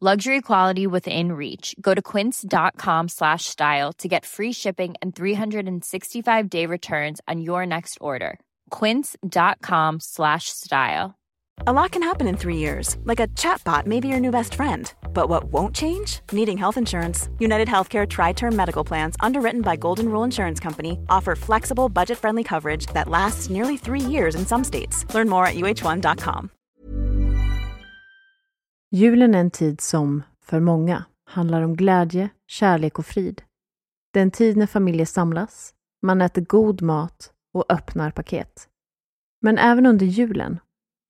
Luxury quality within reach. Go to quince.com slash style to get free shipping and 365 day returns on your next order. Quince.com slash style. A lot can happen in three years, like a chatbot may be your new best friend. But what won't change? Needing health insurance. United Healthcare Tri Term Medical Plans, underwritten by Golden Rule Insurance Company, offer flexible, budget friendly coverage that lasts nearly three years in some states. Learn more at uh1.com. Julen är en tid som, för många, handlar om glädje, kärlek och frid. Det är en tid när familjer samlas, man äter god mat och öppnar paket. Men även under julen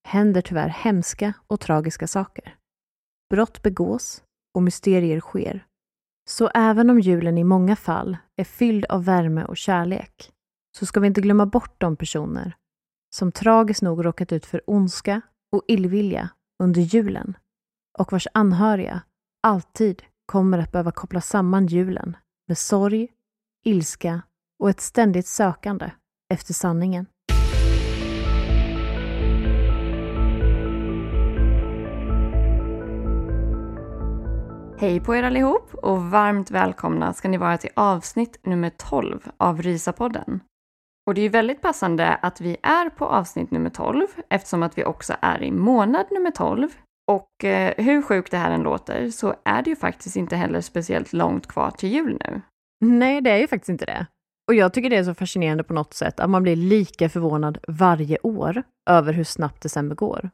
händer tyvärr hemska och tragiska saker. Brott begås och mysterier sker. Så även om julen i många fall är fylld av värme och kärlek så ska vi inte glömma bort de personer som tragiskt nog råkat ut för ondska och illvilja under julen och vars anhöriga alltid kommer att behöva koppla samman julen med sorg, ilska och ett ständigt sökande efter sanningen. Hej på er allihop och varmt välkomna ska ni vara till avsnitt nummer 12 av Rysapodden. Och det är ju väldigt passande att vi är på avsnitt nummer 12 eftersom att vi också är i månad nummer 12. Och eh, hur sjukt det här än låter så är det ju faktiskt inte heller speciellt långt kvar till jul nu. Nej, det är ju faktiskt inte det. Och jag tycker det är så fascinerande på något sätt att man blir lika förvånad varje år över hur snabbt december går.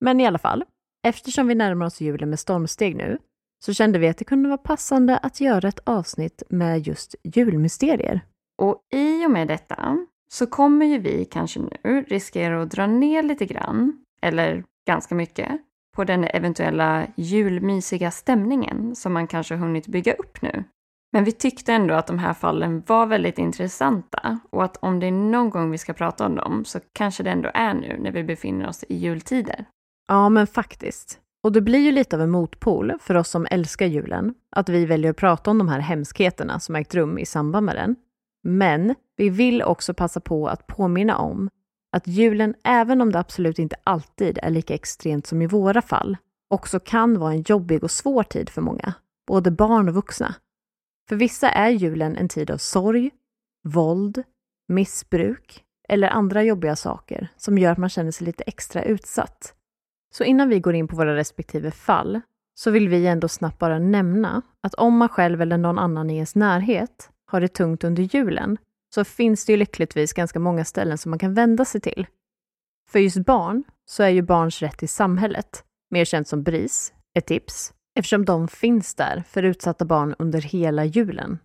Men i alla fall, eftersom vi närmar oss julen med stormsteg nu så kände vi att det kunde vara passande att göra ett avsnitt med just julmysterier. Och i och med detta så kommer ju vi kanske nu riskera att dra ner lite grann, eller ganska mycket, på den eventuella julmysiga stämningen som man kanske hunnit bygga upp nu. Men vi tyckte ändå att de här fallen var väldigt intressanta och att om det är någon gång vi ska prata om dem så kanske det ändå är nu när vi befinner oss i jultider. Ja, men faktiskt. Och det blir ju lite av en motpol för oss som älskar julen, att vi väljer att prata om de här hemskheterna som ägt rum i samband med den. Men vi vill också passa på att påminna om att julen, även om det absolut inte alltid är lika extremt som i våra fall, också kan vara en jobbig och svår tid för många, både barn och vuxna. För vissa är julen en tid av sorg, våld, missbruk eller andra jobbiga saker som gör att man känner sig lite extra utsatt. Så innan vi går in på våra respektive fall så vill vi ändå snabbt bara nämna att om man själv eller någon annan i ens närhet har det tungt under julen så finns det ju lyckligtvis ganska många ställen som man kan vända sig till. För just barn så är ju barns rätt i samhället, mer känt som BRIS, ett tips eftersom de finns där för utsatta barn under hela julen.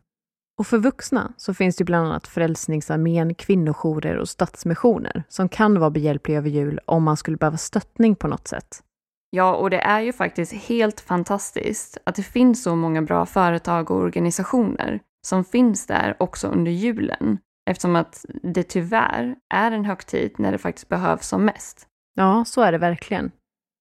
Och för vuxna så finns det bland annat Frälsningsarmén, kvinnojourer och stadsmissioner som kan vara behjälpliga över jul om man skulle behöva stöttning på något sätt. Ja, och det är ju faktiskt helt fantastiskt att det finns så många bra företag och organisationer som finns där också under julen eftersom att det tyvärr är en högtid när det faktiskt behövs som mest. Ja, så är det verkligen.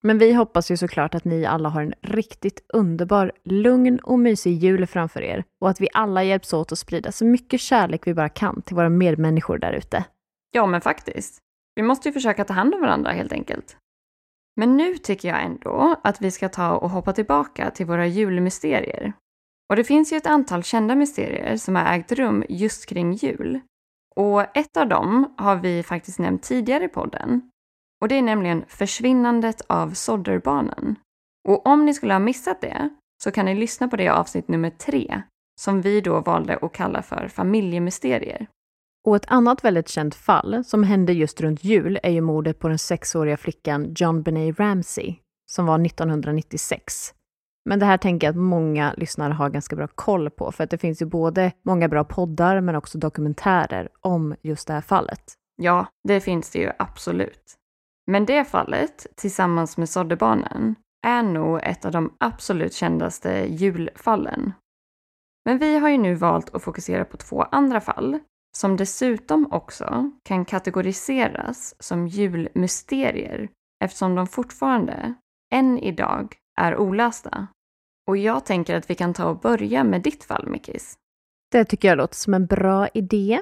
Men vi hoppas ju såklart att ni alla har en riktigt underbar, lugn och mysig jul framför er och att vi alla hjälps åt att sprida så mycket kärlek vi bara kan till våra medmänniskor där ute. Ja, men faktiskt. Vi måste ju försöka ta hand om varandra helt enkelt. Men nu tycker jag ändå att vi ska ta och hoppa tillbaka till våra julmysterier. Och det finns ju ett antal kända mysterier som har ägt rum just kring jul. Och ett av dem har vi faktiskt nämnt tidigare i podden. Och det är nämligen försvinnandet av Sodderbarnen. Och om ni skulle ha missat det så kan ni lyssna på det avsnitt nummer tre som vi då valde att kalla för familjemysterier. Och ett annat väldigt känt fall som hände just runt jul är ju mordet på den sexåriga flickan John Benet Ramsey som var 1996. Men det här tänker jag att många lyssnare har ganska bra koll på för att det finns ju både många bra poddar men också dokumentärer om just det här fallet. Ja, det finns det ju absolut. Men det fallet, tillsammans med Soddebarnen, är nog ett av de absolut kändaste julfallen. Men vi har ju nu valt att fokusera på två andra fall som dessutom också kan kategoriseras som julmysterier eftersom de fortfarande, än idag, är olösta. Och jag tänker att vi kan ta och börja med ditt fall, Mikis. Det tycker jag låter som en bra idé.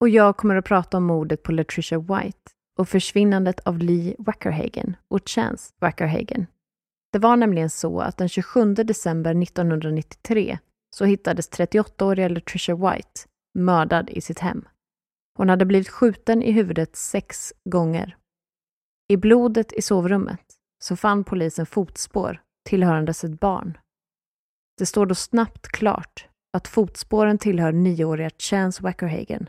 Och jag kommer att prata om mordet på Latricia White och försvinnandet av Lee Wackerhagen och Chance Wackerhagen. Det var nämligen så att den 27 december 1993 så hittades 38-åriga Latricia White mördad i sitt hem. Hon hade blivit skjuten i huvudet sex gånger. I blodet i sovrummet så fann polisen fotspår tillhörandes ett barn. Det står då snabbt klart att fotspåren tillhör nioåriga Chance Wackerhagen,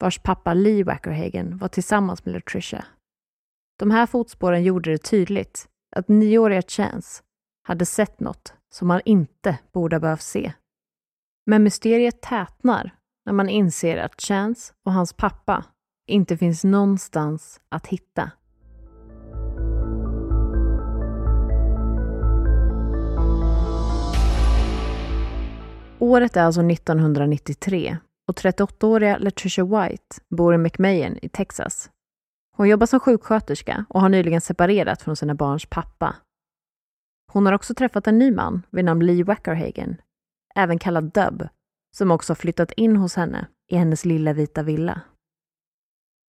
vars pappa Lee Wackerhagen var tillsammans med Latricia. De här fotspåren gjorde det tydligt att nioåriga Chance hade sett något som han inte borde ha behövt se. Men mysteriet tätnar när man inser att Chance och hans pappa inte finns någonstans att hitta. Året är alltså 1993 och 38-åriga Latricia White bor i McMahon i Texas. Hon jobbar som sjuksköterska och har nyligen separerat från sina barns pappa. Hon har också träffat en ny man vid namn Lee Wackerhagen, även kallad Dub, som också flyttat in hos henne i hennes lilla vita villa.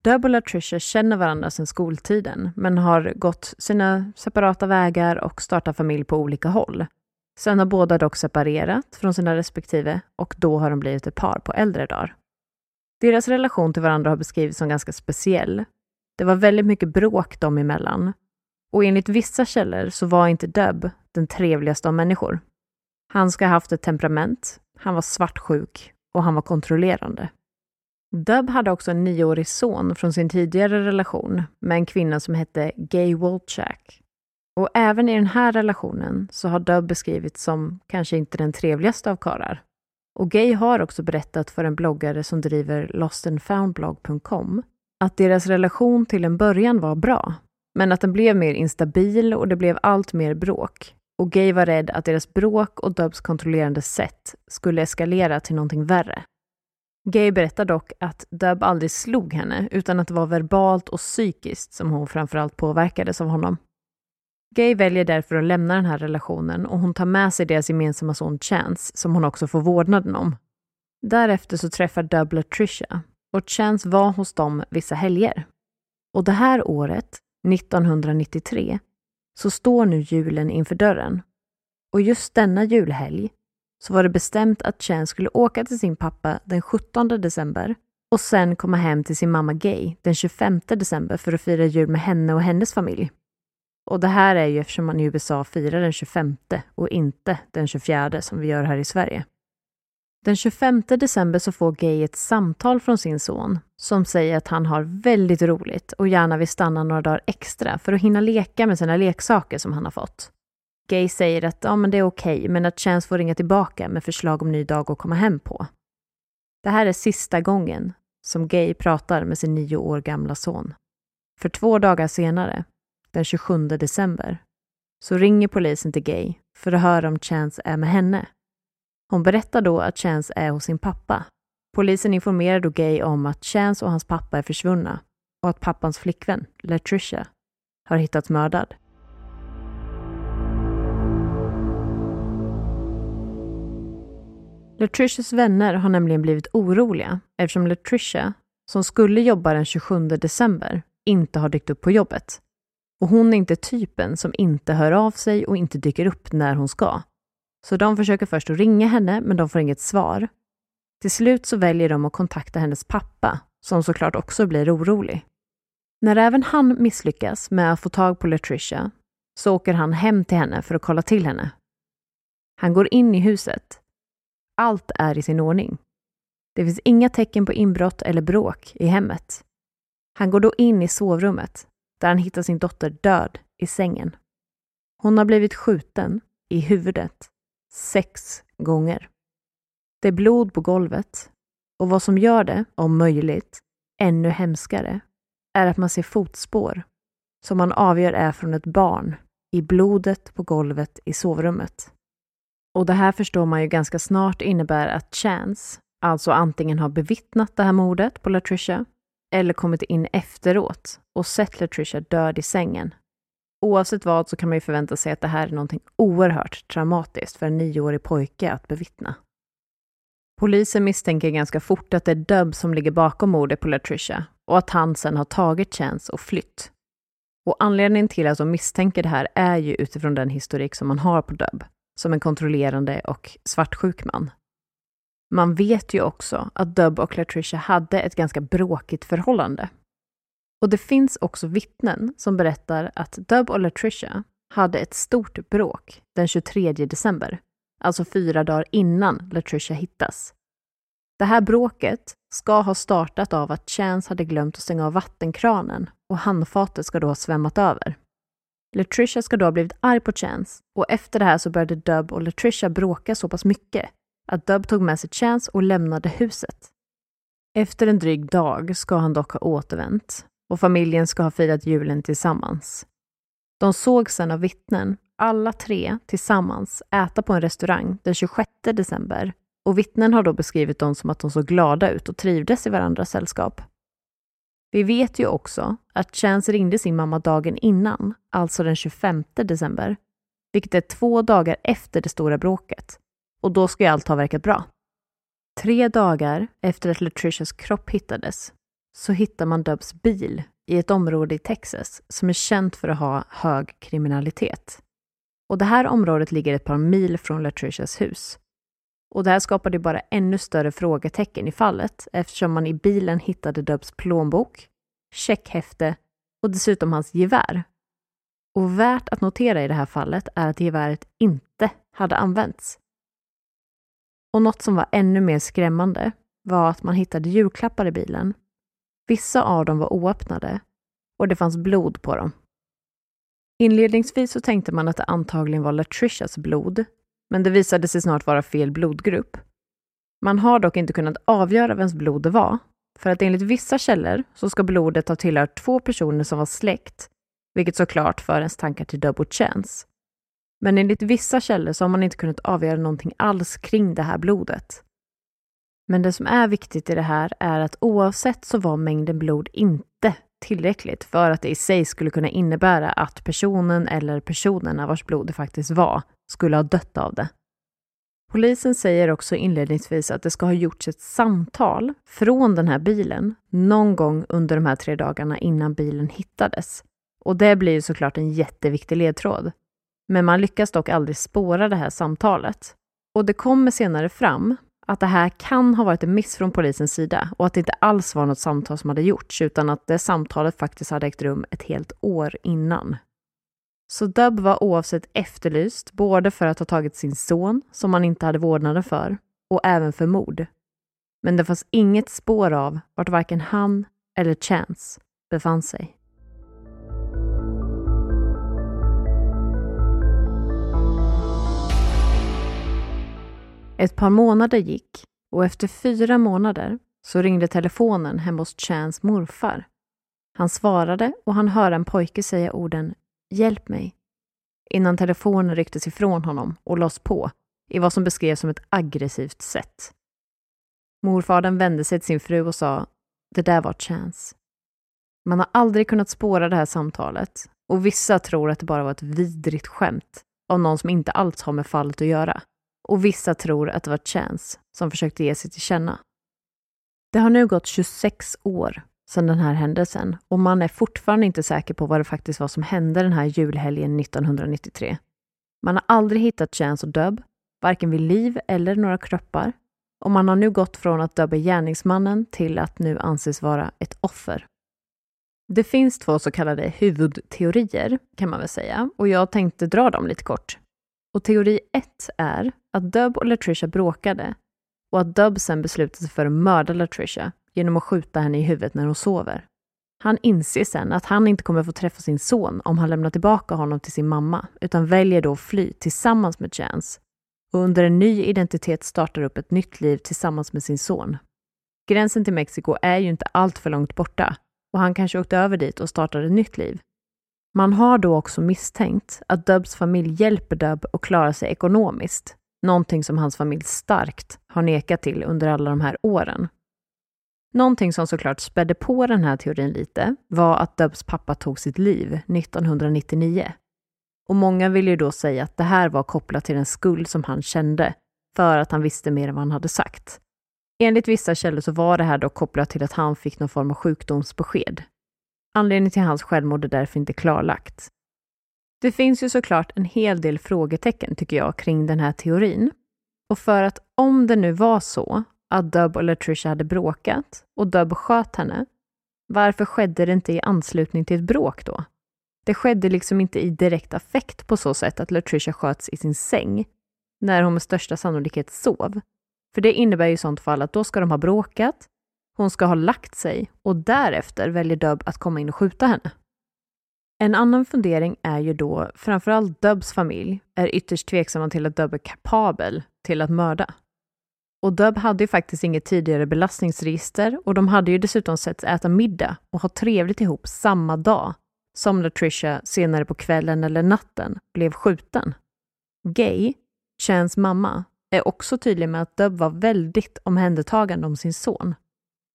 Dub och Latricia känner varandra sedan skoltiden, men har gått sina separata vägar och startat familj på olika håll. Sen har båda dock separerat från sina respektive och då har de blivit ett par på äldre dagar. Deras relation till varandra har beskrivits som ganska speciell. Det var väldigt mycket bråk dem emellan. Och enligt vissa källor så var inte Dub den trevligaste av människor. Han ska ha haft ett temperament, han var svartsjuk och han var kontrollerande. Dub hade också en nioårig son från sin tidigare relation med en kvinna som hette Gay Wolchak. Och även i den här relationen så har Dub beskrivits som kanske inte den trevligaste av karlar. Och Gay har också berättat för en bloggare som driver lostandfoundblog.com att deras relation till en början var bra, men att den blev mer instabil och det blev allt mer bråk. Och Gay var rädd att deras bråk och Dubs kontrollerande sätt skulle eskalera till någonting värre. Gay berättar dock att Dub aldrig slog henne, utan att det var verbalt och psykiskt som hon framförallt påverkades av honom. Gay väljer därför att lämna den här relationen och hon tar med sig deras gemensamma son Chance, som hon också får vårdnaden om. Därefter så träffar Dub Trisha och Chance var hos dem vissa helger. Och det här året, 1993, så står nu julen inför dörren. Och just denna julhelg så var det bestämt att Chance skulle åka till sin pappa den 17 december och sen komma hem till sin mamma Gay den 25 december för att fira jul med henne och hennes familj. Och det här är ju eftersom man i USA firar den 25 och inte den 24 som vi gör här i Sverige. Den 25 december så får Gay ett samtal från sin son som säger att han har väldigt roligt och gärna vill stanna några dagar extra för att hinna leka med sina leksaker som han har fått. Gay säger att ja, men det är okej, okay, men att Chance får ringa tillbaka med förslag om ny dag att komma hem på. Det här är sista gången som Gay pratar med sin nio år gamla son. För två dagar senare, den 27 december, så ringer polisen till Gay för att höra om Chance är med henne. Hon berättar då att Chance är hos sin pappa. Polisen informerar då Gay om att Chance och hans pappa är försvunna och att pappans flickvän, Latricia, har hittats mördad. Latricias vänner har nämligen blivit oroliga eftersom Latricia, som skulle jobba den 27 december, inte har dykt upp på jobbet. Och hon är inte typen som inte hör av sig och inte dyker upp när hon ska. Så de försöker först att ringa henne, men de får inget svar. Till slut så väljer de att kontakta hennes pappa, som såklart också blir orolig. När även han misslyckas med att få tag på Latricia så åker han hem till henne för att kolla till henne. Han går in i huset Allt är i sin ordning. Det finns inga tecken på inbrott eller bråk i hemmet. Han går då in i sovrummet där han hittar sin dotter död i sängen. Hon har blivit skjuten i huvudet sex gånger. Det är blod på golvet och vad som gör det, om möjligt, ännu hemskare är att man ser fotspår som man avgör är från ett barn i blodet på golvet i sovrummet. Och det här förstår man ju ganska snart innebär att Chance alltså antingen har bevittnat det här mordet på Latricia eller kommit in efteråt och sett Latricia död i sängen. Oavsett vad så kan man ju förvänta sig att det här är någonting oerhört traumatiskt för en nioårig pojke att bevittna. Polisen misstänker ganska fort att det är Dub som ligger bakom mordet på Latricia och att han sen har tagit Chance och flytt. Och anledningen till att de misstänker det här är ju utifrån den historik som man har på Dub, som en kontrollerande och svartsjuk man. Man vet ju också att Dub och Latricia hade ett ganska bråkigt förhållande. Och det finns också vittnen som berättar att Dub och Latricia hade ett stort bråk den 23 december, alltså fyra dagar innan Latricia hittas. Det här bråket ska ha startat av att Chance hade glömt att stänga av vattenkranen och handfatet ska då ha svämmat över. Latricia ska då ha blivit arg på Chance och efter det här så började Dub och Latricia bråka så pass mycket att Dub tog med sig Chance och lämnade huset. Efter en dryg dag ska han dock ha återvänt och familjen ska ha firat julen tillsammans. De såg sedan av vittnen, alla tre tillsammans, äta på en restaurang den 26 december och vittnen har då beskrivit dem som att de såg glada ut och trivdes i varandras sällskap. Vi vet ju också att Chance ringde sin mamma dagen innan, alltså den 25 december, vilket är två dagar efter det stora bråket. Och då ska ju allt ha verkat bra. Tre dagar efter att Latricias kropp hittades så hittar man Dubs bil i ett område i Texas som är känt för att ha hög kriminalitet. Och det här området ligger ett par mil från Latricias hus. Och det här skapade bara ännu större frågetecken i fallet eftersom man i bilen hittade Dubs plånbok, checkhäfte och dessutom hans gevär. Och värt att notera i det här fallet är att geväret inte hade använts. Och något som var ännu mer skrämmande var att man hittade julklappar i bilen. Vissa av dem var oöppnade och det fanns blod på dem. Inledningsvis så tänkte man att det antagligen var Latricias blod men det visade sig snart vara fel blodgrupp. Man har dock inte kunnat avgöra vems blod det var, för att enligt vissa källor så ska blodet ha tillhört två personer som var släkt, vilket såklart för ens tankar till double chance. Men enligt vissa källor så har man inte kunnat avgöra någonting alls kring det här blodet. Men det som är viktigt i det här är att oavsett så var mängden blod inte tillräckligt för att det i sig skulle kunna innebära att personen eller personerna vars blod det faktiskt var skulle ha dött av det. Polisen säger också inledningsvis att det ska ha gjorts ett samtal från den här bilen någon gång under de här tre dagarna innan bilen hittades. Och det blir ju såklart en jätteviktig ledtråd. Men man lyckas dock aldrig spåra det här samtalet. Och det kommer senare fram att det här kan ha varit en miss från polisens sida och att det inte alls var något samtal som hade gjorts utan att det samtalet faktiskt hade ägt rum ett helt år innan. Så Dub var oavsett efterlyst, både för att ha tagit sin son, som han inte hade vårdnaden för, och även för mord. Men det fanns inget spår av vart varken han eller Chance befann sig. Ett par månader gick och efter fyra månader så ringde telefonen hemma hos Chans morfar. Han svarade och han hörde en pojke säga orden Hjälp mig. Innan telefonen rycktes ifrån honom och lades på i vad som beskrevs som ett aggressivt sätt. Morfadern vände sig till sin fru och sa Det där var Chans”. Man har aldrig kunnat spåra det här samtalet och vissa tror att det bara var ett vidrigt skämt av någon som inte alls har med fallet att göra. Och vissa tror att det var Chance som försökte ge sig till känna. Det har nu gått 26 år sedan den här händelsen och man är fortfarande inte säker på vad det faktiskt var som hände den här julhelgen 1993. Man har aldrig hittat Chance och Dub, varken vid liv eller några kroppar. Och man har nu gått från att Dub är gärningsmannen till att nu anses vara ett offer. Det finns två så kallade huvudteorier kan man väl säga och jag tänkte dra dem lite kort. Och teori ett är att Dub och Latricia bråkade och att Dub sen beslutade sig för att mörda Latricia genom att skjuta henne i huvudet när hon sover. Han inser sen att han inte kommer få träffa sin son om han lämnar tillbaka honom till sin mamma, utan väljer då att fly tillsammans med Chance och under en ny identitet startar upp ett nytt liv tillsammans med sin son. Gränsen till Mexiko är ju inte allt för långt borta och han kanske åkte över dit och startade ett nytt liv. Man har då också misstänkt att Dubs familj hjälper Dub att klara sig ekonomiskt, någonting som hans familj starkt har nekat till under alla de här åren. Någonting som såklart spädde på den här teorin lite var att Dubs pappa tog sitt liv 1999. Och många vill ju då säga att det här var kopplat till en skuld som han kände för att han visste mer än vad han hade sagt. Enligt vissa källor så var det här dock kopplat till att han fick någon form av sjukdomsbesked. Anledningen till hans självmord är därför inte klarlagt. Det finns ju såklart en hel del frågetecken tycker jag kring den här teorin. Och för att om det nu var så att Dub och Latricia hade bråkat och Dub sköt henne, varför skedde det inte i anslutning till ett bråk då? Det skedde liksom inte i direkt affekt på så sätt att Latricia sköts i sin säng, när hon med största sannolikhet sov. För det innebär ju i sånt fall att då ska de ha bråkat, hon ska ha lagt sig och därefter väljer Dubb att komma in och skjuta henne. En annan fundering är ju då, framförallt Dubbs familj är ytterst tveksamma till att Dubb är kapabel till att mörda. Och Dubb hade ju faktiskt inget tidigare belastningsregister och de hade ju dessutom setts äta middag och ha trevligt ihop samma dag som Latricia senare på kvällen eller natten blev skjuten. Gay, Chans mamma, är också tydlig med att Dubb var väldigt omhändertagande om sin son.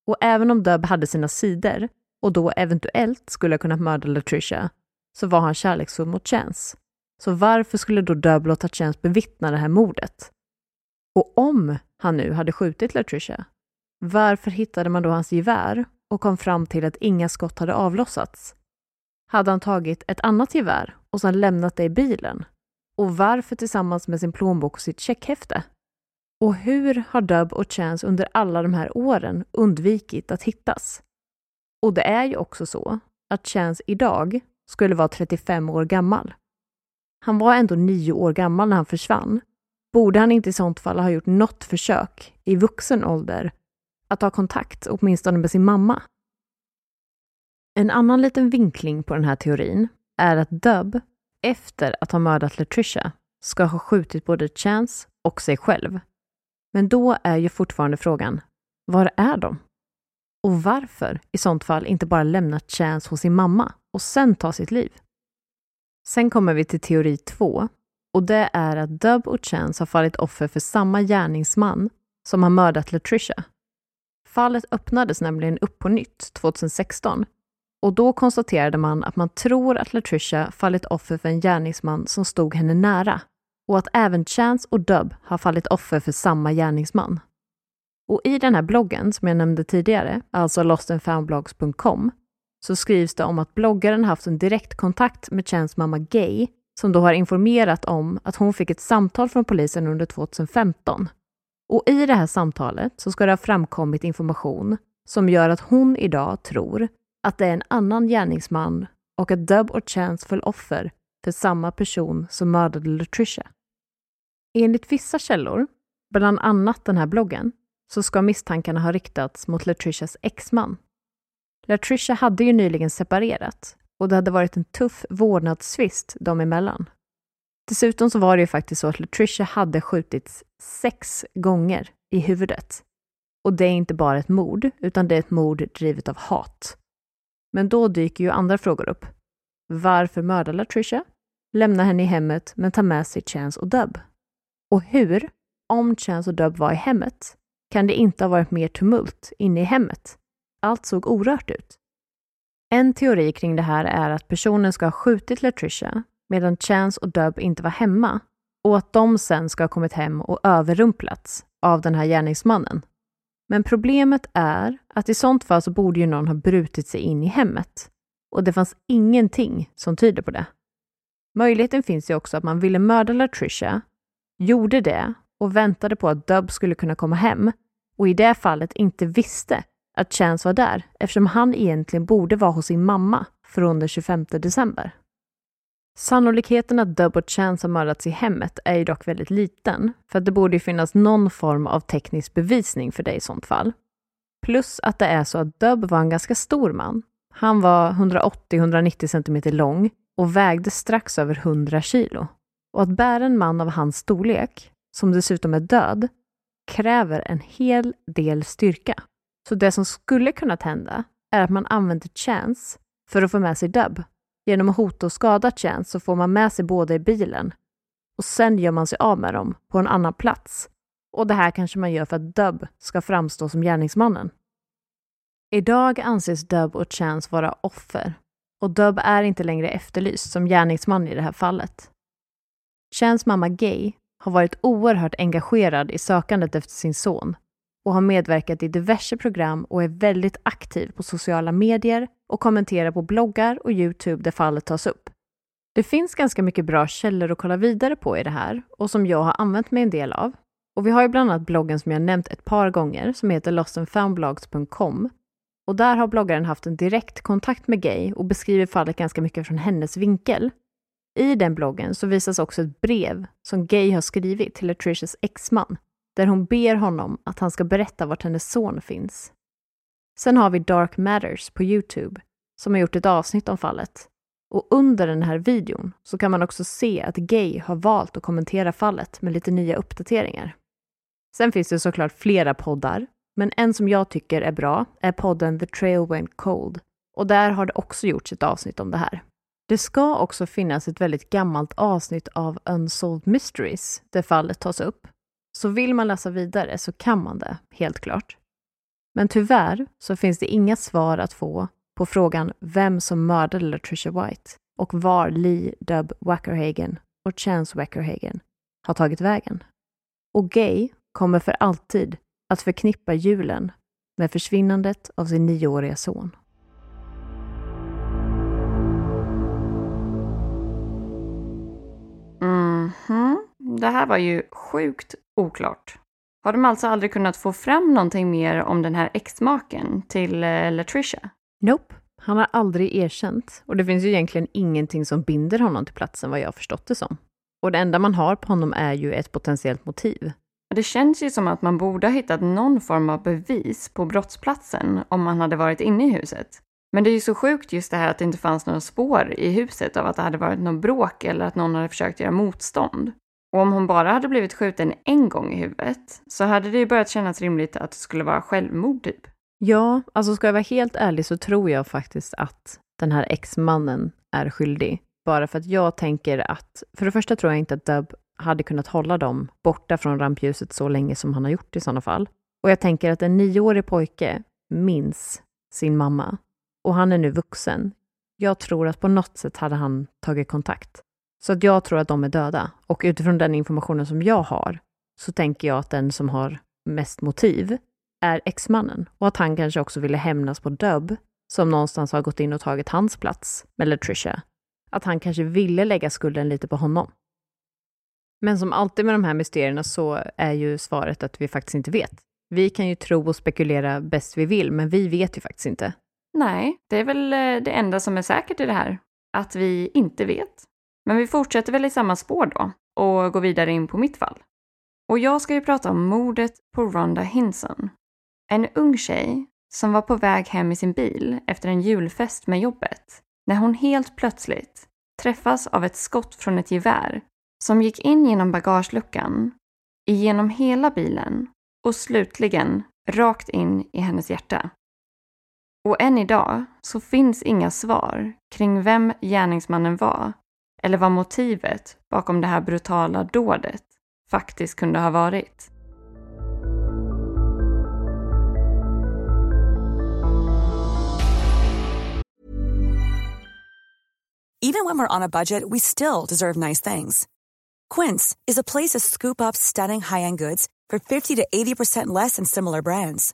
Och även om Dub hade sina sidor och då eventuellt skulle ha kunnat mörda Latricia så var han kärleksfull mot Chance. Så varför skulle då Dub låta Chance bevittna det här mordet? Och om han nu hade skjutit Latricia, varför hittade man då hans gevär och kom fram till att inga skott hade avlossats? Hade han tagit ett annat gevär och sedan lämnat det i bilen? Och varför tillsammans med sin plånbok och sitt checkhäfte? Och hur har Dub och Chance under alla de här åren undvikit att hittas? Och det är ju också så att Chance idag skulle vara 35 år gammal. Han var ändå nio år gammal när han försvann. Borde han inte i sånt fall ha gjort något försök i vuxen ålder att ha kontakt åtminstone med sin mamma? En annan liten vinkling på den här teorin är att Dub, efter att ha mördat Latricia, ska ha skjutit både Chance och sig själv. Men då är ju fortfarande frågan, var är de? Och varför i sånt fall inte bara lämna Chance hos sin mamma och sen ta sitt liv? Sen kommer vi till teori två och det är att Dub och Chance har fallit offer för samma gärningsman som har mördat Latricia. Fallet öppnades nämligen upp på nytt 2016 och då konstaterade man att man tror att Latricia fallit offer för en gärningsman som stod henne nära och att även Chance och Dub har fallit offer för samma gärningsman. Och i den här bloggen som jag nämnde tidigare, alltså lostandfoundblogs.com, så skrivs det om att bloggaren haft en direktkontakt med Chans mamma Gay som då har informerat om att hon fick ett samtal från polisen under 2015. Och i det här samtalet så ska det ha framkommit information som gör att hon idag tror att det är en annan gärningsman och att Dub och Chance föll offer för samma person som mördade Latricia. Enligt vissa källor, bland annat den här bloggen, så ska misstankarna ha riktats mot Latricias exman. Latricia hade ju nyligen separerat och det hade varit en tuff vårdnadstvist dem emellan. Dessutom så var det ju faktiskt så att Latricia hade skjutits sex gånger i huvudet. Och det är inte bara ett mord, utan det är ett mord drivet av hat. Men då dyker ju andra frågor upp. Varför mörda Latricia? Lämna henne i hemmet men ta med sig Chance och Dub? Och hur, om Chance och Dub var i hemmet, kan det inte ha varit mer tumult inne i hemmet? Allt såg orört ut. En teori kring det här är att personen ska ha skjutit Latricia medan Chance och Dub inte var hemma och att de sen ska ha kommit hem och överrumplats av den här gärningsmannen. Men problemet är att i sånt fall så borde ju någon ha brutit sig in i hemmet och det fanns ingenting som tyder på det. Möjligheten finns ju också att man ville mörda Latricia, gjorde det och väntade på att Dub skulle kunna komma hem och i det fallet inte visste att Chance var där eftersom han egentligen borde vara hos sin mamma från den 25 december. Sannolikheten att Dub och Chance har mördats i hemmet är ju dock väldigt liten, för att det borde ju finnas någon form av teknisk bevisning för det i sånt fall. Plus att det är så att Dub var en ganska stor man. Han var 180-190 cm lång och vägde strax över 100 kilo. Och att bära en man av hans storlek, som dessutom är död, kräver en hel del styrka. Så det som skulle kunnat hända är att man använder Chance för att få med sig Dub. Genom att hota och skada Chance så får man med sig båda i bilen och sen gör man sig av med dem på en annan plats. Och det här kanske man gör för att Dub ska framstå som gärningsmannen. Idag anses Dub och Chance vara offer och Dub är inte längre efterlyst som gärningsman i det här fallet. Chans mamma Gay har varit oerhört engagerad i sökandet efter sin son och har medverkat i diverse program och är väldigt aktiv på sociala medier och kommenterar på bloggar och Youtube där fallet tas upp. Det finns ganska mycket bra källor att kolla vidare på i det här och som jag har använt mig en del av. Och vi har ju bland annat bloggen som jag nämnt ett par gånger som heter lostandfoundblogs.com och där har bloggaren haft en direkt kontakt med Gay och beskriver fallet ganska mycket från hennes vinkel. I den bloggen så visas också ett brev som Gay har skrivit till Latricias exman där hon ber honom att han ska berätta vart hennes son finns. Sen har vi Dark Matters på Youtube som har gjort ett avsnitt om fallet. Och under den här videon så kan man också se att Gay har valt att kommentera fallet med lite nya uppdateringar. Sen finns det såklart flera poddar, men en som jag tycker är bra är podden The Trail Went Cold. Och där har det också gjorts ett avsnitt om det här. Det ska också finnas ett väldigt gammalt avsnitt av Unsolved Mysteries där fallet tas upp. Så vill man läsa vidare så kan man det, helt klart. Men tyvärr så finns det inga svar att få på frågan vem som mördade Latricia White och var Lee Dub Wackerhagen och Chance Wackerhagen har tagit vägen. Och Gay kommer för alltid att förknippa julen med försvinnandet av sin nioåriga son. Mhm. Det här var ju sjukt oklart. Har de alltså aldrig kunnat få fram någonting mer om den här exmaken till eh, Latricia? Nope. Han har aldrig erkänt och det finns ju egentligen ingenting som binder honom till platsen vad jag förstått det som. Och det enda man har på honom är ju ett potentiellt motiv. Det känns ju som att man borde ha hittat någon form av bevis på brottsplatsen om man hade varit inne i huset. Men det är ju så sjukt just det här att det inte fanns några spår i huset av att det hade varit något bråk eller att någon hade försökt göra motstånd. Och om hon bara hade blivit skjuten en gång i huvudet så hade det ju börjat kännas rimligt att det skulle vara självmord typ. Ja, alltså ska jag vara helt ärlig så tror jag faktiskt att den här ex-mannen är skyldig. Bara för att jag tänker att, för det första tror jag inte att Dub hade kunnat hålla dem borta från rampljuset så länge som han har gjort i sådana fall. Och jag tänker att en nioårig pojke minns sin mamma och han är nu vuxen. Jag tror att på något sätt hade han tagit kontakt. Så att jag tror att de är döda. Och utifrån den informationen som jag har så tänker jag att den som har mest motiv är exmannen och att han kanske också ville hämnas på Dubb som någonstans har gått in och tagit hans plats med Latricia. Att han kanske ville lägga skulden lite på honom. Men som alltid med de här mysterierna så är ju svaret att vi faktiskt inte vet. Vi kan ju tro och spekulera bäst vi vill, men vi vet ju faktiskt inte. Nej, det är väl eh, det enda som är säkert i det här. Att vi inte vet. Men vi fortsätter väl i samma spår då och går vidare in på mitt fall. Och jag ska ju prata om mordet på Rhonda Hinson. En ung tjej som var på väg hem i sin bil efter en julfest med jobbet när hon helt plötsligt träffas av ett skott från ett gevär som gick in genom bagageluckan, igenom hela bilen och slutligen rakt in i hennes hjärta. Och än idag så finns inga svar kring vem gärningsmannen var eller vad motivet bakom det här brutala dådet faktiskt kunde ha varit. Even when we're on a budget we still deserve nice things. Quince is a place to scoop up stunning high-end goods for 50 to 80% less than similar brands.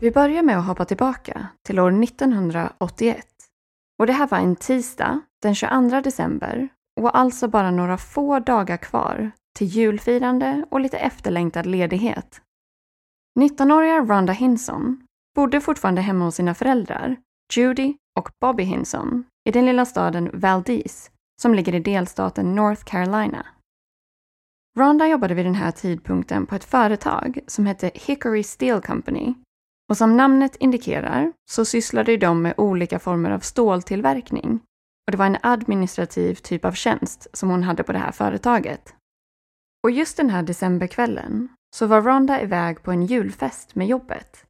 Vi börjar med att hoppa tillbaka till år 1981. Och det här var en tisdag den 22 december och alltså bara några få dagar kvar till julfirande och lite efterlängtad ledighet. 19-åriga Rhonda Hinson bodde fortfarande hemma hos sina föräldrar, Judy och Bobby Hinson, i den lilla staden Valdez som ligger i delstaten North Carolina. Rhonda jobbade vid den här tidpunkten på ett företag som hette Hickory Steel Company och som namnet indikerar så sysslade de med olika former av ståltillverkning och det var en administrativ typ av tjänst som hon hade på det här företaget. Och just den här decemberkvällen så var Rhonda iväg på en julfest med jobbet.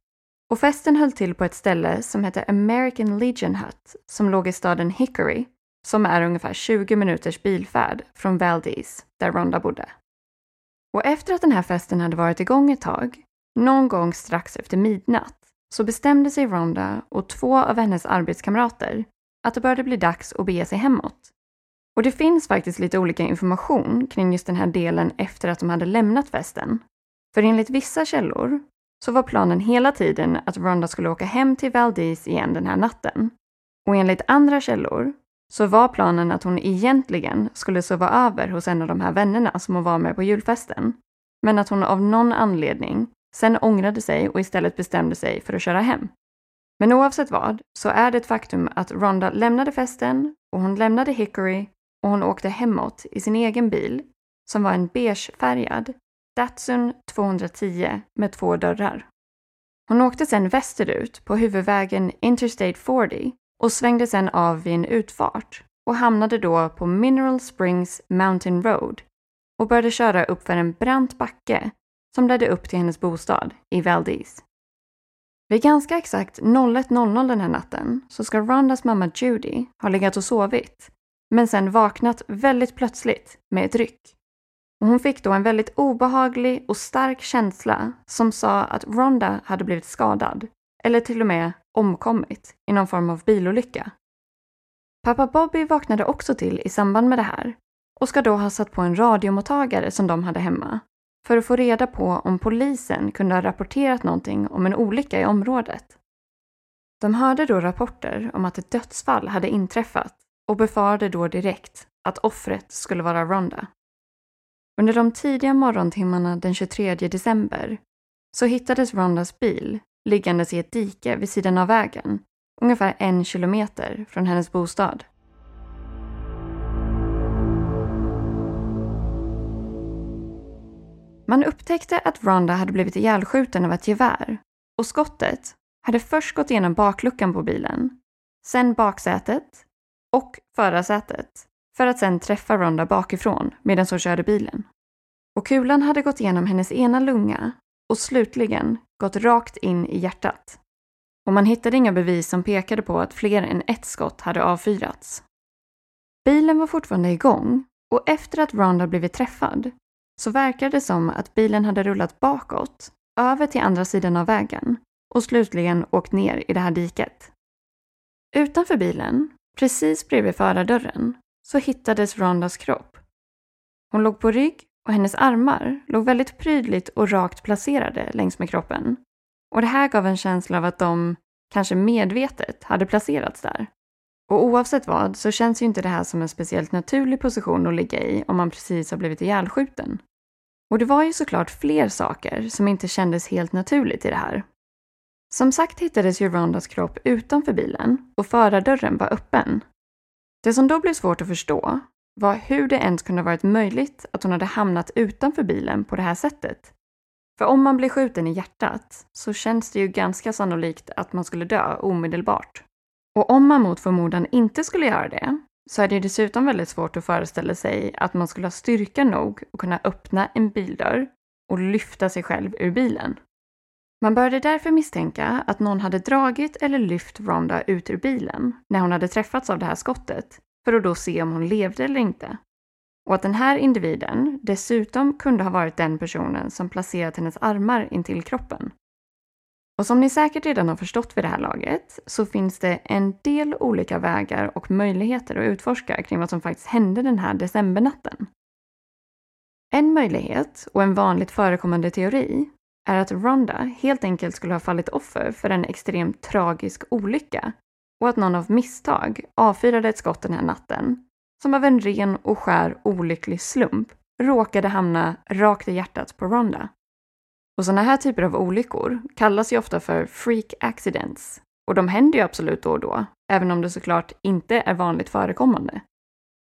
Och festen höll till på ett ställe som hette American Legion Hut som låg i staden Hickory som är ungefär 20 minuters bilfärd från Valdez där Rhonda bodde. Och efter att den här festen hade varit igång ett tag, någon gång strax efter midnatt, så bestämde sig Rhonda och två av hennes arbetskamrater att det började bli dags att bege sig hemåt. Och det finns faktiskt lite olika information kring just den här delen efter att de hade lämnat festen. För enligt vissa källor så var planen hela tiden att Rhonda skulle åka hem till Valdez igen den här natten. Och enligt andra källor så var planen att hon egentligen skulle sova över hos en av de här vännerna som hon var med på julfesten. Men att hon av någon anledning sen ångrade sig och istället bestämde sig för att köra hem. Men oavsett vad så är det ett faktum att Rhonda lämnade festen och hon lämnade Hickory och hon åkte hemåt i sin egen bil som var en beigefärgad Datsun 210 med två dörrar. Hon åkte sedan västerut på huvudvägen Interstate 40 och svängde sedan av vid en utfart och hamnade då på Mineral Springs Mountain Road och började köra uppför en brant backe som ledde upp till hennes bostad i Valdez. Vid ganska exakt 01.00 den här natten så ska Rondas mamma Judy ha legat och sovit men sen vaknat väldigt plötsligt med ett ryck. Och hon fick då en väldigt obehaglig och stark känsla som sa att Ronda hade blivit skadad eller till och med omkommit i någon form av bilolycka. Pappa Bobby vaknade också till i samband med det här och ska då ha satt på en radiomottagare som de hade hemma för att få reda på om polisen kunde ha rapporterat någonting om en olycka i området. De hörde då rapporter om att ett dödsfall hade inträffat och befarade då direkt att offret skulle vara Ronda. Under de tidiga morgontimmarna den 23 december så hittades Rondas bil liggandes i ett dike vid sidan av vägen, ungefär en kilometer från hennes bostad. Man upptäckte att Ronda hade blivit ihjälskjuten av ett gevär och skottet hade först gått igenom bakluckan på bilen, sen baksätet och förarsätet för att sen träffa Ronda bakifrån medan hon körde bilen. Och kulan hade gått igenom hennes ena lunga och slutligen gått rakt in i hjärtat. Och man hittade inga bevis som pekade på att fler än ett skott hade avfyrats. Bilen var fortfarande igång och efter att Ronda blivit träffad så verkade det som att bilen hade rullat bakåt, över till andra sidan av vägen och slutligen åkt ner i det här diket. Utanför bilen, precis bredvid förardörren, så hittades Rondas kropp. Hon låg på rygg och hennes armar låg väldigt prydligt och rakt placerade längs med kroppen. Och det här gav en känsla av att de, kanske medvetet, hade placerats där. Och oavsett vad så känns ju inte det här som en speciellt naturlig position att ligga i om man precis har blivit ihjälskjuten. Och det var ju såklart fler saker som inte kändes helt naturligt i det här. Som sagt hittades ju Rondas kropp utanför bilen och förardörren var öppen. Det som då blev svårt att förstå var hur det ens kunde varit möjligt att hon hade hamnat utanför bilen på det här sättet. För om man blir skjuten i hjärtat så känns det ju ganska sannolikt att man skulle dö omedelbart. Och om man mot förmodan inte skulle göra det så är det dessutom väldigt svårt att föreställa sig att man skulle ha styrka nog att kunna öppna en bildörr och lyfta sig själv ur bilen. Man började därför misstänka att någon hade dragit eller lyft Ronda ut ur bilen när hon hade träffats av det här skottet för att då se om hon levde eller inte. Och att den här individen dessutom kunde ha varit den personen som placerat hennes armar intill kroppen. Och som ni säkert redan har förstått vid det här laget så finns det en del olika vägar och möjligheter att utforska kring vad som faktiskt hände den här decembernatten. En möjlighet, och en vanligt förekommande teori, är att Ronda helt enkelt skulle ha fallit offer för en extremt tragisk olycka och att någon av misstag avfyrade ett skott den här natten som av en ren och skär olycklig slump råkade hamna rakt i hjärtat på Ronda. Och sådana här typer av olyckor kallas ju ofta för freak accidents och de händer ju absolut då och då, även om det såklart inte är vanligt förekommande.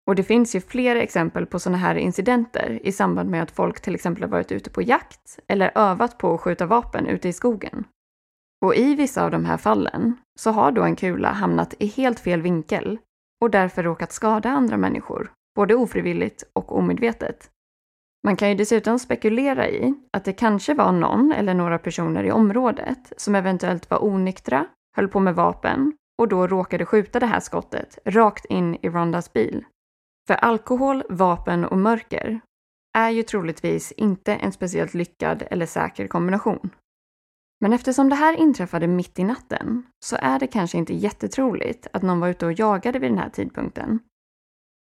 Och det finns ju flera exempel på sådana här incidenter i samband med att folk till exempel har varit ute på jakt eller övat på att skjuta vapen ute i skogen. Och i vissa av de här fallen så har då en kula hamnat i helt fel vinkel och därför råkat skada andra människor, både ofrivilligt och omedvetet. Man kan ju dessutom spekulera i att det kanske var någon eller några personer i området som eventuellt var onyktra, höll på med vapen och då råkade skjuta det här skottet rakt in i Rondas bil. För alkohol, vapen och mörker är ju troligtvis inte en speciellt lyckad eller säker kombination. Men eftersom det här inträffade mitt i natten så är det kanske inte jättetroligt att någon var ute och jagade vid den här tidpunkten.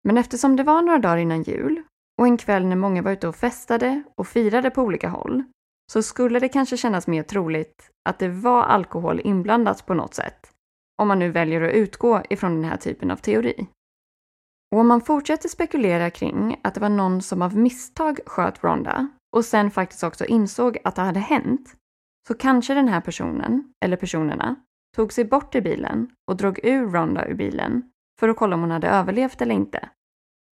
Men eftersom det var några dagar innan jul och en kväll när många var ute och festade och firade på olika håll så skulle det kanske kännas mer troligt att det var alkohol inblandat på något sätt, om man nu väljer att utgå ifrån den här typen av teori. Och om man fortsätter spekulera kring att det var någon som av misstag sköt Ronda och sen faktiskt också insåg att det hade hänt, så kanske den här personen, eller personerna, tog sig bort i bilen och drog ur Ronda ur bilen för att kolla om hon hade överlevt eller inte.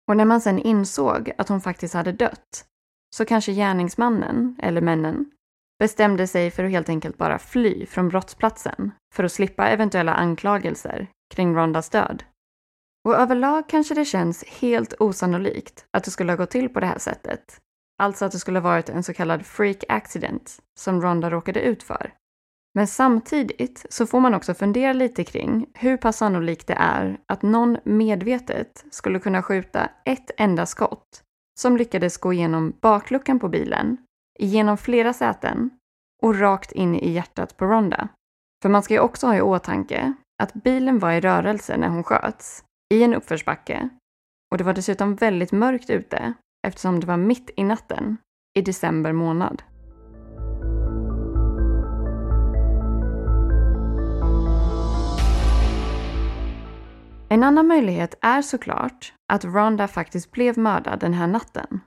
Och när man sen insåg att hon faktiskt hade dött, så kanske gärningsmannen, eller männen, bestämde sig för att helt enkelt bara fly från brottsplatsen för att slippa eventuella anklagelser kring Rondas död. Och överlag kanske det känns helt osannolikt att det skulle ha gått till på det här sättet. Alltså att det skulle ha varit en så kallad freak accident som Ronda råkade ut för. Men samtidigt så får man också fundera lite kring hur pass sannolikt det är att någon medvetet skulle kunna skjuta ett enda skott som lyckades gå igenom bakluckan på bilen, igenom flera säten och rakt in i hjärtat på Ronda. För man ska ju också ha i åtanke att bilen var i rörelse när hon sköts, i en uppförsbacke. Och det var dessutom väldigt mörkt ute eftersom det var mitt i natten, i december månad. En annan möjlighet är såklart att Rhonda faktiskt blev mördad den här natten.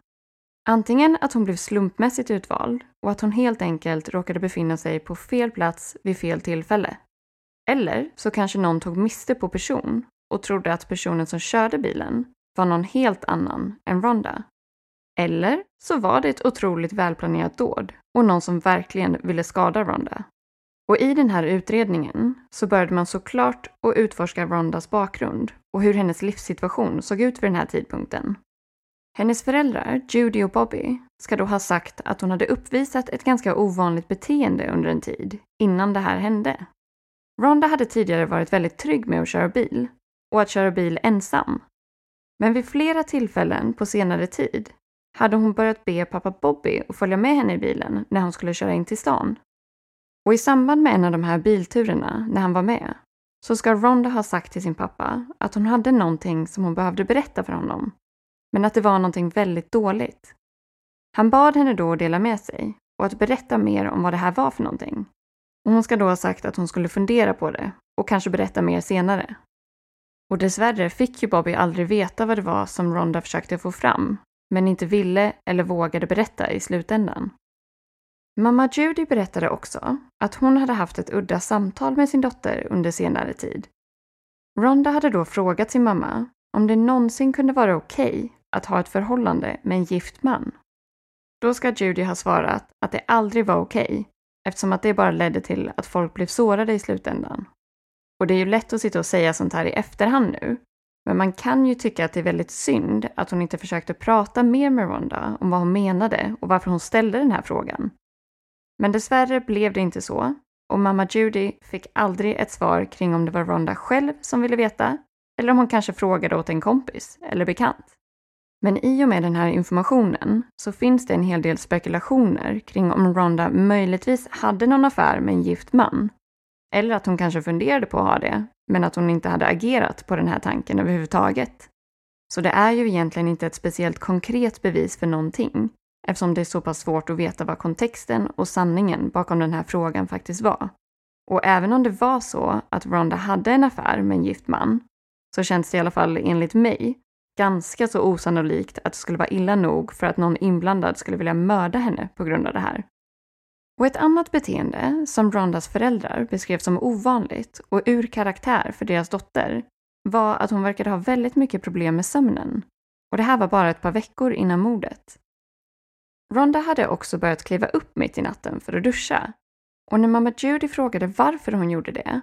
Antingen att hon blev slumpmässigt utvald och att hon helt enkelt råkade befinna sig på fel plats vid fel tillfälle. Eller så kanske någon tog miste på person och trodde att personen som körde bilen var någon helt annan än Rhonda. Eller så var det ett otroligt välplanerat dåd och någon som verkligen ville skada Rhonda. Och i den här utredningen så började man såklart att utforska Rondas bakgrund och hur hennes livssituation såg ut vid den här tidpunkten. Hennes föräldrar, Judy och Bobby, ska då ha sagt att hon hade uppvisat ett ganska ovanligt beteende under en tid innan det här hände. Ronda hade tidigare varit väldigt trygg med att köra bil och att köra bil ensam. Men vid flera tillfällen på senare tid hade hon börjat be pappa Bobby att följa med henne i bilen när hon skulle köra in till stan. Och i samband med en av de här bilturerna, när han var med, så ska Ronda ha sagt till sin pappa att hon hade någonting som hon behövde berätta för honom, men att det var någonting väldigt dåligt. Han bad henne då att dela med sig och att berätta mer om vad det här var för någonting. Och hon ska då ha sagt att hon skulle fundera på det och kanske berätta mer senare. Och dessvärre fick ju Bobby aldrig veta vad det var som Ronda försökte få fram men inte ville eller vågade berätta i slutändan. Mamma Judy berättade också att hon hade haft ett udda samtal med sin dotter under senare tid. Rhonda hade då frågat sin mamma om det någonsin kunde vara okej okay att ha ett förhållande med en gift man. Då ska Judy ha svarat att det aldrig var okej okay, eftersom att det bara ledde till att folk blev sårade i slutändan. Och det är ju lätt att sitta och säga sånt här i efterhand nu, men man kan ju tycka att det är väldigt synd att hon inte försökte prata mer med Rhonda om vad hon menade och varför hon ställde den här frågan. Men dessvärre blev det inte så och mamma Judy fick aldrig ett svar kring om det var Rhonda själv som ville veta eller om hon kanske frågade åt en kompis eller bekant. Men i och med den här informationen så finns det en hel del spekulationer kring om Rhonda möjligtvis hade någon affär med en gift man. Eller att hon kanske funderade på att ha det, men att hon inte hade agerat på den här tanken överhuvudtaget. Så det är ju egentligen inte ett speciellt konkret bevis för någonting, eftersom det är så pass svårt att veta vad kontexten och sanningen bakom den här frågan faktiskt var. Och även om det var så att Rhonda hade en affär med en gift man, så känns det i alla fall enligt mig ganska så osannolikt att det skulle vara illa nog för att någon inblandad skulle vilja mörda henne på grund av det här. Och ett annat beteende som Rondas föräldrar beskrev som ovanligt och ur karaktär för deras dotter var att hon verkade ha väldigt mycket problem med sömnen. Och det här var bara ett par veckor innan mordet. Ronda hade också börjat kliva upp mitt i natten för att duscha. Och när mamma Judy frågade varför hon gjorde det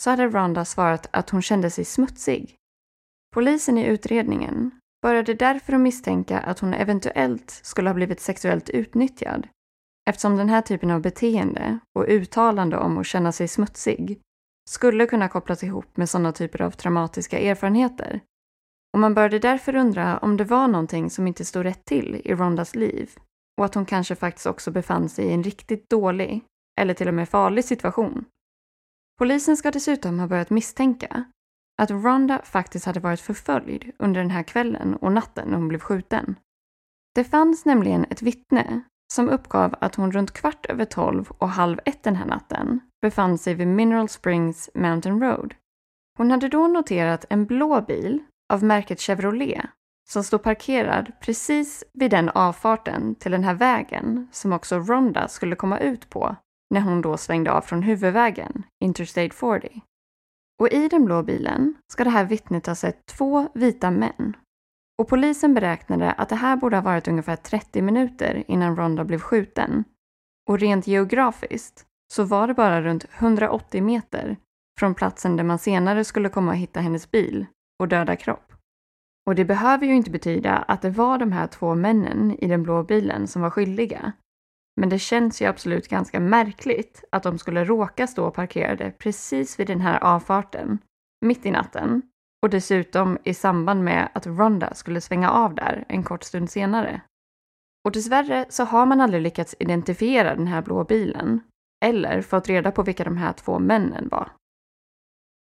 så hade Ronda svarat att hon kände sig smutsig. Polisen i utredningen började därför att misstänka att hon eventuellt skulle ha blivit sexuellt utnyttjad eftersom den här typen av beteende och uttalande om att känna sig smutsig skulle kunna kopplas ihop med sådana typer av traumatiska erfarenheter. Och man började därför undra om det var någonting som inte stod rätt till i Rondas liv och att hon kanske faktiskt också befann sig i en riktigt dålig eller till och med farlig situation. Polisen ska dessutom ha börjat misstänka att Rhonda faktiskt hade varit förföljd under den här kvällen och natten när hon blev skjuten. Det fanns nämligen ett vittne som uppgav att hon runt kvart över tolv och halv ett den här natten befann sig vid Mineral Springs Mountain Road. Hon hade då noterat en blå bil av märket Chevrolet som stod parkerad precis vid den avfarten till den här vägen som också Rhonda skulle komma ut på när hon då svängde av från huvudvägen, Interstate 40. Och i den blå bilen ska det här vittnet ha sett två vita män. Och polisen beräknade att det här borde ha varit ungefär 30 minuter innan Ronda blev skjuten. Och rent geografiskt så var det bara runt 180 meter från platsen där man senare skulle komma och hitta hennes bil och döda kropp. Och det behöver ju inte betyda att det var de här två männen i den blå bilen som var skyldiga. Men det känns ju absolut ganska märkligt att de skulle råka stå parkerade precis vid den här avfarten, mitt i natten, och dessutom i samband med att Ronda skulle svänga av där en kort stund senare. Och dessvärre så har man aldrig lyckats identifiera den här blå bilen, eller fått reda på vilka de här två männen var.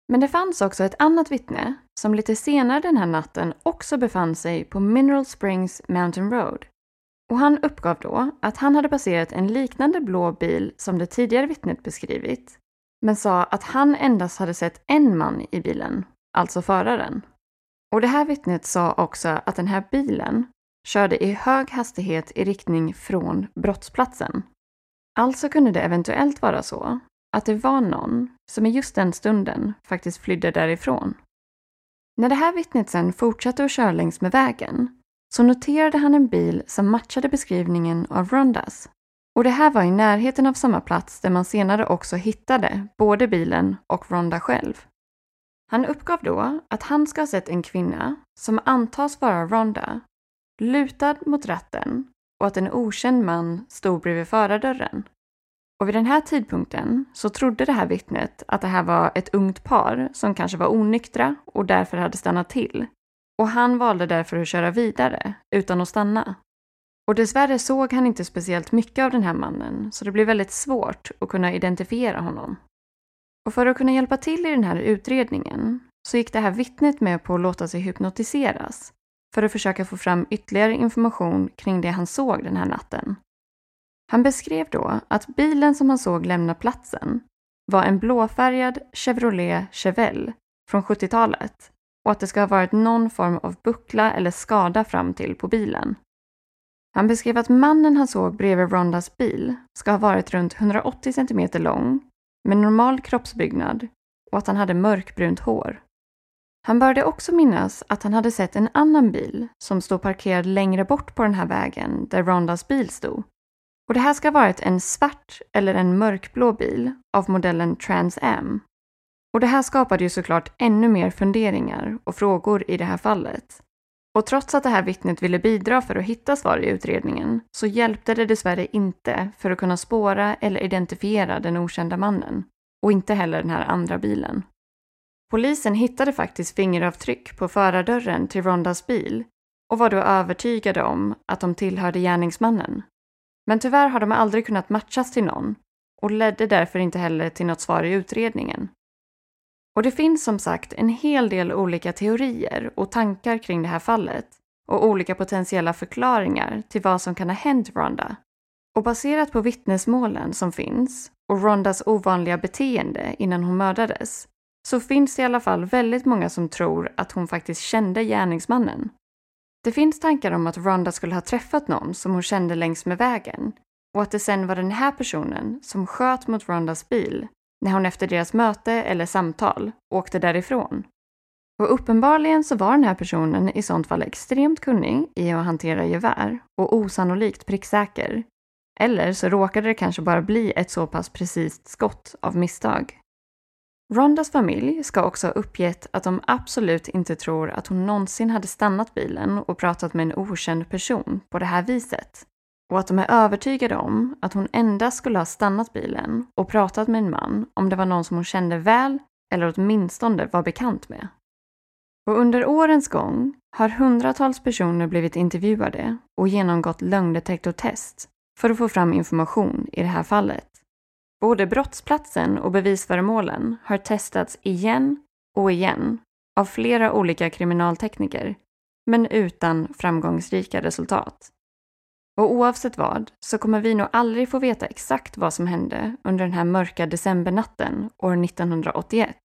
Men det fanns också ett annat vittne som lite senare den här natten också befann sig på Mineral Springs Mountain Road och han uppgav då att han hade passerat en liknande blå bil som det tidigare vittnet beskrivit, men sa att han endast hade sett en man i bilen, alltså föraren. Och det här vittnet sa också att den här bilen körde i hög hastighet i riktning från brottsplatsen. Alltså kunde det eventuellt vara så att det var någon som i just den stunden faktiskt flydde därifrån. När det här vittnet sen fortsatte att köra längs med vägen så noterade han en bil som matchade beskrivningen av Rondas. Och det här var i närheten av samma plats där man senare också hittade både bilen och Ronda själv. Han uppgav då att han ska ha sett en kvinna, som antas vara Ronda, lutad mot ratten och att en okänd man stod bredvid förardörren. Och vid den här tidpunkten så trodde det här vittnet att det här var ett ungt par som kanske var onyktra och därför hade stannat till och han valde därför att köra vidare utan att stanna. Och dessvärre såg han inte speciellt mycket av den här mannen så det blev väldigt svårt att kunna identifiera honom. Och för att kunna hjälpa till i den här utredningen så gick det här vittnet med på att låta sig hypnotiseras för att försöka få fram ytterligare information kring det han såg den här natten. Han beskrev då att bilen som han såg lämna platsen var en blåfärgad Chevrolet Chevelle från 70-talet och att det ska ha varit någon form av buckla eller skada fram till på bilen. Han beskrev att mannen han såg bredvid Rondas bil ska ha varit runt 180 cm lång, med normal kroppsbyggnad och att han hade mörkbrunt hår. Han började också minnas att han hade sett en annan bil som stod parkerad längre bort på den här vägen där Rondas bil stod. Och det här ska ha varit en svart eller en mörkblå bil av modellen Trans Am. Och det här skapade ju såklart ännu mer funderingar och frågor i det här fallet. Och trots att det här vittnet ville bidra för att hitta svar i utredningen så hjälpte det dessvärre inte för att kunna spåra eller identifiera den okända mannen. Och inte heller den här andra bilen. Polisen hittade faktiskt fingeravtryck på förardörren till Rondas bil och var då övertygade om att de tillhörde gärningsmannen. Men tyvärr har de aldrig kunnat matchas till någon och ledde därför inte heller till något svar i utredningen. Och det finns som sagt en hel del olika teorier och tankar kring det här fallet och olika potentiella förklaringar till vad som kan ha hänt Ronda. Och baserat på vittnesmålen som finns och Rondas ovanliga beteende innan hon mördades så finns det i alla fall väldigt många som tror att hon faktiskt kände gärningsmannen. Det finns tankar om att Ronda skulle ha träffat någon som hon kände längs med vägen och att det sen var den här personen som sköt mot Rondas bil när hon efter deras möte eller samtal åkte därifrån. Och uppenbarligen så var den här personen i sånt fall extremt kunnig i att hantera gevär och osannolikt pricksäker. Eller så råkade det kanske bara bli ett så pass precis skott av misstag. Rondas familj ska också ha uppgett att de absolut inte tror att hon någonsin hade stannat bilen och pratat med en okänd person på det här viset. Och att de är övertygade om att hon endast skulle ha stannat bilen och pratat med en man om det var någon som hon kände väl eller åtminstone var bekant med. Och under årens gång har hundratals personer blivit intervjuade och genomgått lögndetektortest för att få fram information i det här fallet. Både brottsplatsen och bevisföremålen har testats igen och igen av flera olika kriminaltekniker, men utan framgångsrika resultat. Och oavsett vad så kommer vi nog aldrig få veta exakt vad som hände under den här mörka decembernatten år 1981.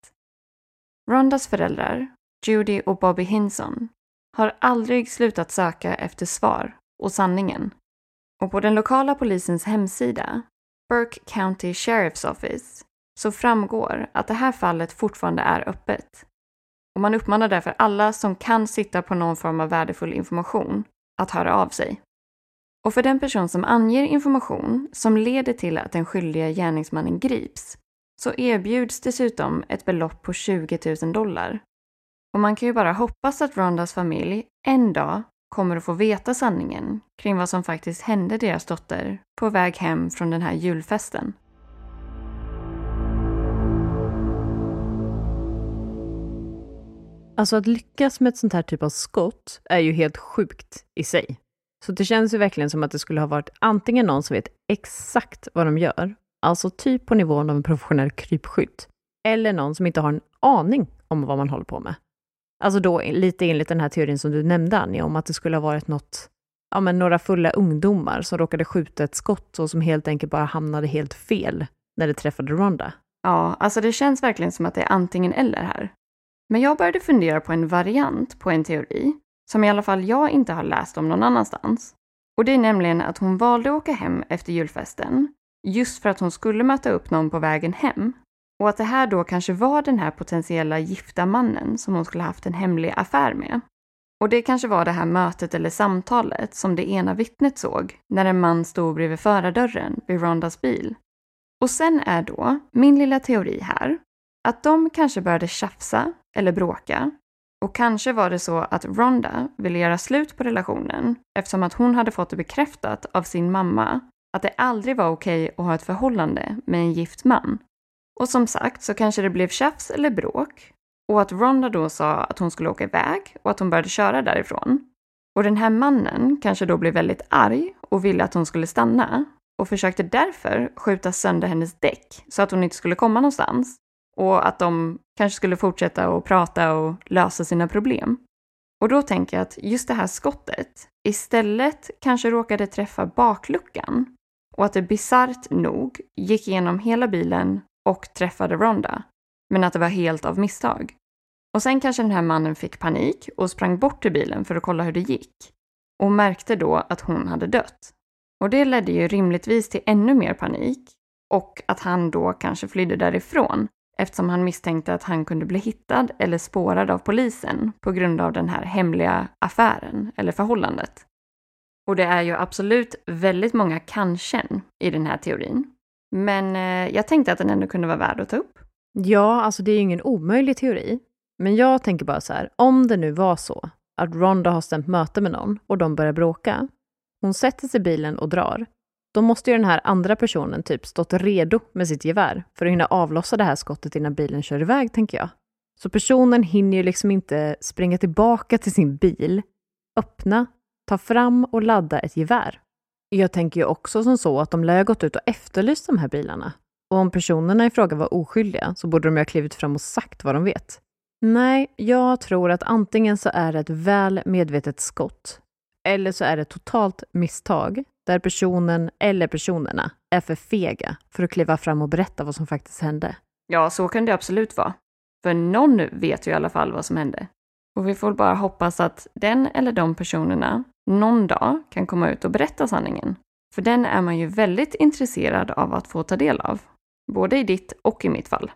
Rondas föräldrar, Judy och Bobby Hinson, har aldrig slutat söka efter svar och sanningen. Och på den lokala polisens hemsida Burke County Sheriff's Office så framgår att det här fallet fortfarande är öppet. Och man uppmanar därför alla som kan sitta på någon form av värdefull information att höra av sig. Och för den person som anger information som leder till att den skyldiga gärningsmannen grips så erbjuds dessutom ett belopp på 20 000 dollar. Och man kan ju bara hoppas att Rondas familj en dag kommer att få veta sanningen kring vad som faktiskt hände deras dotter på väg hem från den här julfesten. Alltså att lyckas med ett sånt här typ av skott är ju helt sjukt i sig. Så det känns ju verkligen som att det skulle ha varit antingen någon som vet exakt vad de gör, alltså typ på nivån av en professionell krypskytt, eller någon som inte har en aning om vad man håller på med. Alltså då lite enligt den här teorin som du nämnde Annie, om att det skulle ha varit något, ja men några fulla ungdomar som råkade skjuta ett skott och som helt enkelt bara hamnade helt fel när det träffade Ronda. Ja, alltså det känns verkligen som att det är antingen eller här. Men jag började fundera på en variant på en teori som i alla fall jag inte har läst om någon annanstans. Och det är nämligen att hon valde att åka hem efter julfesten just för att hon skulle möta upp någon på vägen hem och att det här då kanske var den här potentiella gifta mannen som hon skulle haft en hemlig affär med. Och det kanske var det här mötet eller samtalet som det ena vittnet såg när en man stod bredvid förardörren vid Rondas bil. Och sen är då min lilla teori här att de kanske började tjafsa eller bråka och kanske var det så att Ronda ville göra slut på relationen eftersom att hon hade fått det bekräftat av sin mamma att det aldrig var okej att ha ett förhållande med en gift man. Och som sagt så kanske det blev tjafs eller bråk och att Ronda då sa att hon skulle åka iväg och att hon började köra därifrån. Och den här mannen kanske då blev väldigt arg och ville att hon skulle stanna och försökte därför skjuta sönder hennes däck så att hon inte skulle komma någonstans och att de kanske skulle fortsätta att prata och lösa sina problem. Och då tänker jag att just det här skottet istället kanske råkade träffa bakluckan och att det bisarrt nog gick igenom hela bilen och träffade Ronda, men att det var helt av misstag. Och sen kanske den här mannen fick panik och sprang bort till bilen för att kolla hur det gick. och märkte då att hon hade dött. Och det ledde ju rimligtvis till ännu mer panik och att han då kanske flydde därifrån eftersom han misstänkte att han kunde bli hittad eller spårad av polisen på grund av den här hemliga affären eller förhållandet. Och det är ju absolut väldigt många kanske i den här teorin. Men eh, jag tänkte att den ändå kunde vara värd att ta upp. Ja, alltså det är ju ingen omöjlig teori. Men jag tänker bara så här, om det nu var så att Ronda har stämt möte med någon och de börjar bråka. Hon sätter sig i bilen och drar. Då måste ju den här andra personen typ stått redo med sitt gevär för att hinna avlossa det här skottet innan bilen kör iväg, tänker jag. Så personen hinner ju liksom inte springa tillbaka till sin bil, öppna, ta fram och ladda ett gevär. Jag tänker ju också som så att de lär ha gått ut och efterlyst de här bilarna. Och om personerna i fråga var oskyldiga så borde de ju ha klivit fram och sagt vad de vet. Nej, jag tror att antingen så är det ett väl medvetet skott eller så är det totalt misstag där personen eller personerna är för fega för att kliva fram och berätta vad som faktiskt hände. Ja, så kan det absolut vara. För någon vet ju i alla fall vad som hände. Och vi får bara hoppas att den eller de personerna någon dag kan komma ut och berätta sanningen. För den är man ju väldigt intresserad av att få ta del av. Både i ditt och i mitt fall.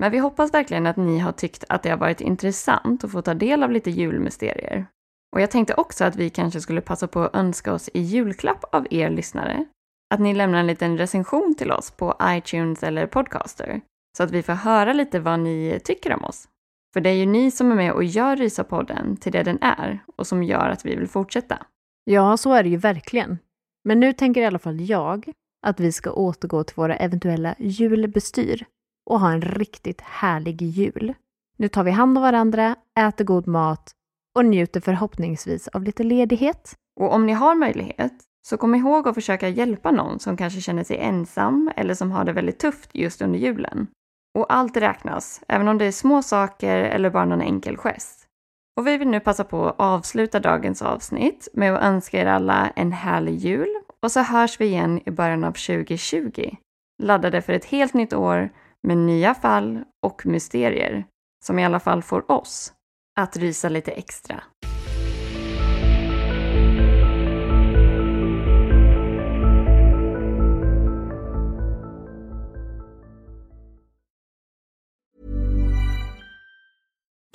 Men vi hoppas verkligen att ni har tyckt att det har varit intressant att få ta del av lite julmysterier. Och jag tänkte också att vi kanske skulle passa på att önska oss i julklapp av er lyssnare att ni lämnar en liten recension till oss på iTunes eller Podcaster så att vi får höra lite vad ni tycker om oss. För det är ju ni som är med och gör Rysapodden till det den är och som gör att vi vill fortsätta. Ja, så är det ju verkligen. Men nu tänker i alla fall jag att vi ska återgå till våra eventuella julbestyr och ha en riktigt härlig jul. Nu tar vi hand om varandra, äter god mat och njuter förhoppningsvis av lite ledighet. Och om ni har möjlighet, så kom ihåg att försöka hjälpa någon som kanske känner sig ensam eller som har det väldigt tufft just under julen. Och allt räknas, även om det är små saker eller bara någon enkel gest. Och vi vill nu passa på att avsluta dagens avsnitt med att önska er alla en härlig jul och så hörs vi igen i början av 2020. Laddade för ett helt nytt år med nya fall och mysterier som i alla fall får oss att rysa lite extra.